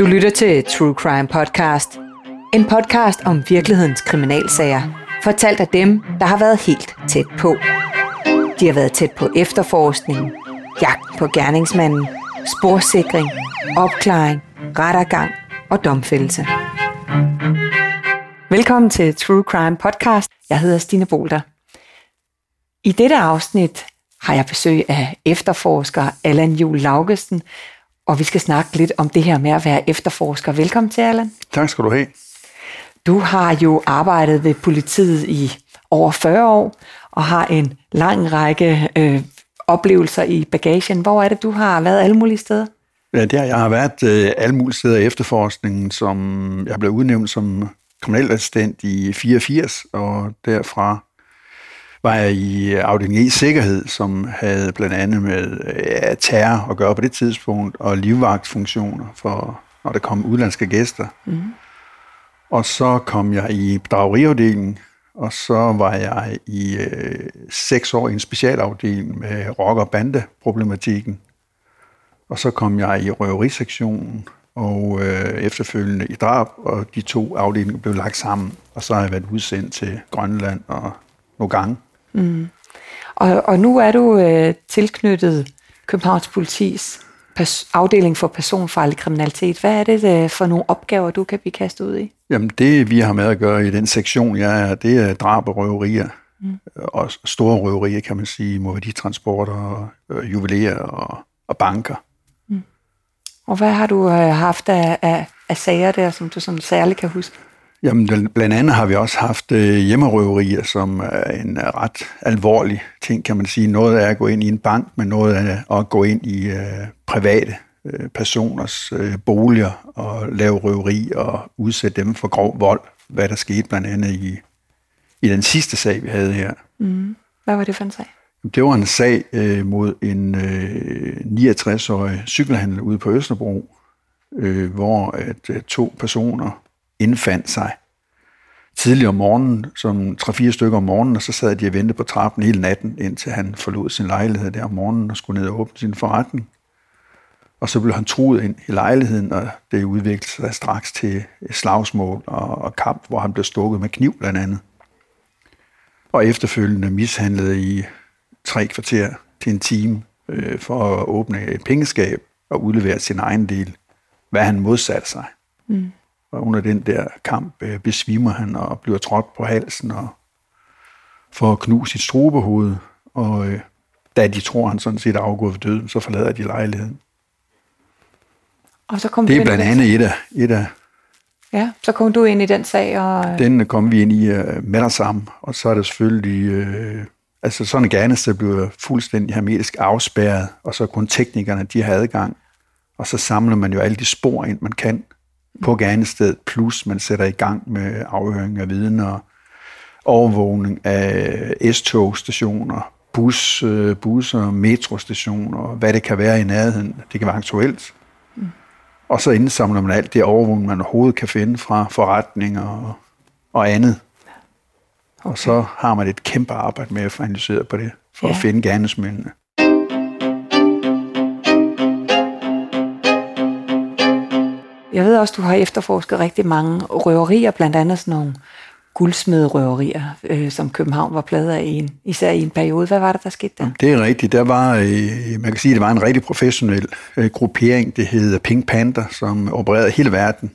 Du lytter til True Crime Podcast. En podcast om virkelighedens kriminalsager. Fortalt af dem, der har været helt tæt på. De har været tæt på efterforskning, jagt på gerningsmanden, sporsikring, opklaring, rettergang og domfældelse. Velkommen til True Crime Podcast. Jeg hedder Stine Bolter. I dette afsnit har jeg besøg af efterforsker Allan Jul Laugesen, og vi skal snakke lidt om det her med at være efterforsker. Velkommen til, Allan. Tak skal du have. Du har jo arbejdet ved politiet i over 40 år, og har en lang række øh, oplevelser i bagagen. Hvor er det, du har været alle mulige steder? Ja, der, jeg har været øh, alle mulige steder i efterforskningen, som jeg blev udnævnt som kriminalassistent i 84, og derfra var jeg i afdeling E Sikkerhed, som havde blandt andet med ja, terror at gøre på det tidspunkt, og livvagtfunktioner for, når der kom udlandske gæster. Mm. Og så kom jeg i bedrageriafdelingen, og så var jeg i øh, seks år i en specialafdeling med rock- og bandeproblematikken. Og så kom jeg i røverisektionen, og øh, efterfølgende i drab, og de to afdelinger blev lagt sammen, og så har jeg været udsendt til Grønland og nogle gange. Mm. Og, og nu er du øh, tilknyttet Københavns Politis afdeling for personfarlig kriminalitet. Hvad er det øh, for nogle opgaver, du kan blive kastet ud i? Jamen det, vi har med at gøre i den sektion, jeg er, det er drab og røverier. Mm. Og store røverier, kan man sige, mobilitransporter, øh, juveler og, og banker. Mm. Og hvad har du øh, haft af, af, af sager der, som du sådan særligt kan huske? Jamen, blandt andet har vi også haft øh, hjemmerøverier, som er en øh, ret alvorlig ting, kan man sige. Noget er at gå ind i en bank, men noget er at gå ind i øh, private øh, personers øh, boliger og lave røveri og udsætte dem for grov vold, hvad der skete blandt andet i, i den sidste sag, vi havde her. Mm. Hvad var det for en sag? Det var en sag øh, mod en øh, 69-årig cykelhandler ude på Østerbro, øh, hvor at, øh, to personer indfandt sig tidligere om morgenen, som tre-fire stykker om morgenen, og så sad de og ventede på trappen hele natten, indtil han forlod sin lejlighed der om morgenen og skulle ned og åbne sin forretning. Og så blev han truet ind i lejligheden, og det udviklede sig straks til et slagsmål og, og kamp, hvor han blev stukket med kniv blandt andet. Og efterfølgende mishandlede i tre kvarter til en time øh, for at åbne et pengeskab og udlevere sin egen del, hvad han modsatte sig. Mm. Og under den der kamp øh, besvimer han og bliver trådt på halsen og får knust sit strubehoved. Og øh, da de tror, han sådan set er afgået for døden, så forlader de lejligheden. Og så kom det er blandt andet et af, et af Ja, så kom du ind i den sag. Og... Den kom vi ind i uh, med dig sammen, og så er det selvfølgelig... Uh, altså sådan en gerningssted bliver fuldstændig hermetisk afspærret, og så kun teknikerne, de har adgang. Og så samler man jo alle de spor ind, man kan på gerningsstedet, plus man sætter i gang med afhøring af vidner, overvågning af S-togstationer, bus, øh, busser, metrostationer, hvad det kan være i nærheden. Det kan være aktuelt. Mm. Og så indsamler man alt det overvågning, man overhovedet kan finde fra forretninger og, og andet. Okay. Og så har man et kæmpe arbejde med at få analyseret på det, for ja. at finde gerningsmændene. Jeg ved også, du har efterforsket rigtig mange røverier, blandt andet sådan nogle guldsmedrøverier, øh, som København var pladet af, i en, især i en periode. Hvad var det, der skete der? Det er rigtigt. Der var, øh, man kan sige, det var en rigtig professionel øh, gruppering. Det hed Pink Panther, som opererede hele verden.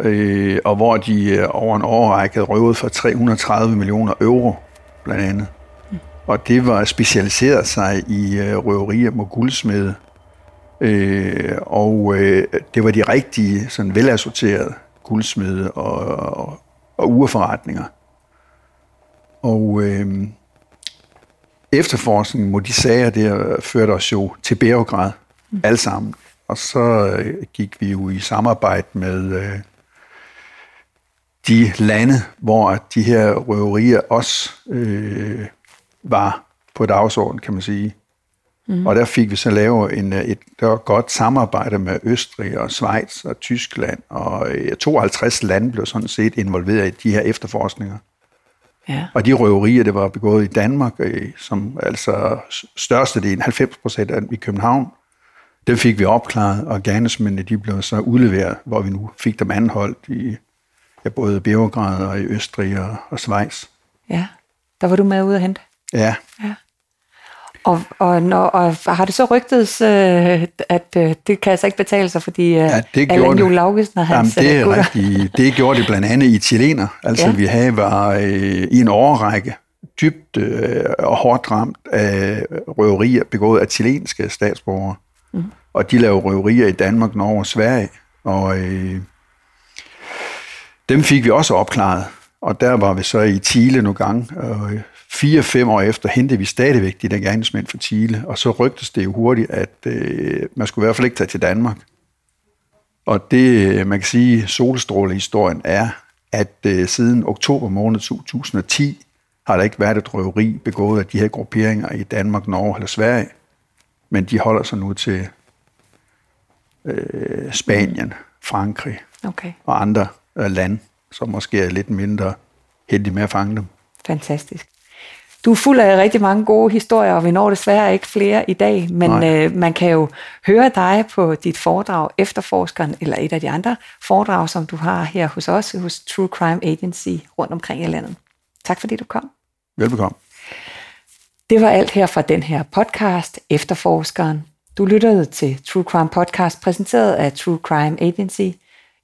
Øh, og hvor de øh, over en årrække røvet for 330 millioner euro, blandt andet. Mm. Og det var specialiseret sig i øh, røverier mod guldsmede Øh, og øh, det var de rigtige, sådan velassorterede guldsmede og, og, og urforretninger. Og øh, efterforskningen mod de sager der førte os jo til Beograd, mm. alle sammen. Og så øh, gik vi jo i samarbejde med øh, de lande, hvor de her røverier også øh, var på dagsordenen, kan man sige. Mm. Og der fik vi så lavet en, et der var godt samarbejde med Østrig og Schweiz og Tyskland, og 52 lande blev sådan set involveret i de her efterforskninger. Ja. Og de røverier, der var begået i Danmark, som altså størstedelen, 90 procent af i København, Dem fik vi opklaret, og gerningsmændene de blev så udleveret, hvor vi nu fik dem anholdt i ja, både Beograd og i Østrig og, og Schweiz. Ja, der var du med ude at hente. Ja, Ja. Og, og, når, og har det så rygtedes, øh, at øh, det kan altså ikke betale sig, fordi øh, Ja, det Allan Juhl det. Laugesen og Jamen, hans det øh, er rigtigt. Det gjorde det blandt andet i chilener. Altså, Ja. ja. vi havde var øh, i en årrække dybt øh, og hårdt ramt af røverier begået af chilenske statsborgere. Mm. Og de lavede røverier i Danmark, Norge og Sverige. Og øh, dem fik vi også opklaret. Og der var vi så i Chile nogle gange. Og øh, fire-fem år efter hentede vi stadigvæk de der gerningsmænd fra Chile. Og så rygtes det jo hurtigt, at øh, man skulle i hvert fald ikke tage til Danmark. Og det, man kan sige, solstrålehistorien er, at øh, siden oktober måned 2010 har der ikke været et røveri begået af de her grupperinger i Danmark, Norge eller Sverige. Men de holder sig nu til øh, Spanien, Frankrig Okay, og andre øh, lande, som måske er lidt mindre heldige med at fange dem. fantastisk. Du er fuld af rigtig mange gode historier, og vi når desværre ikke flere i dag, men Nej. øh, man kan jo høre dig på dit foredrag Efterforskeren, eller et af de andre foredrag, som du har her hos os, hos True Crime Agency rundt omkring i landet. Tak fordi du kom. Velbekomme. Det var alt her fra den her podcast, Efterforskeren. Du lyttede til True Crime Podcast, præsenteret af True Crime Agency.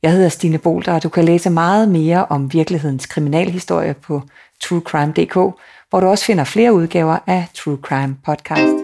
Jeg hedder Stine Bolter, og du kan læse meget mere om virkelighedens kriminalhistorie på truecrime.dk, hvor du også finder flere udgaver af True Crime Podcast.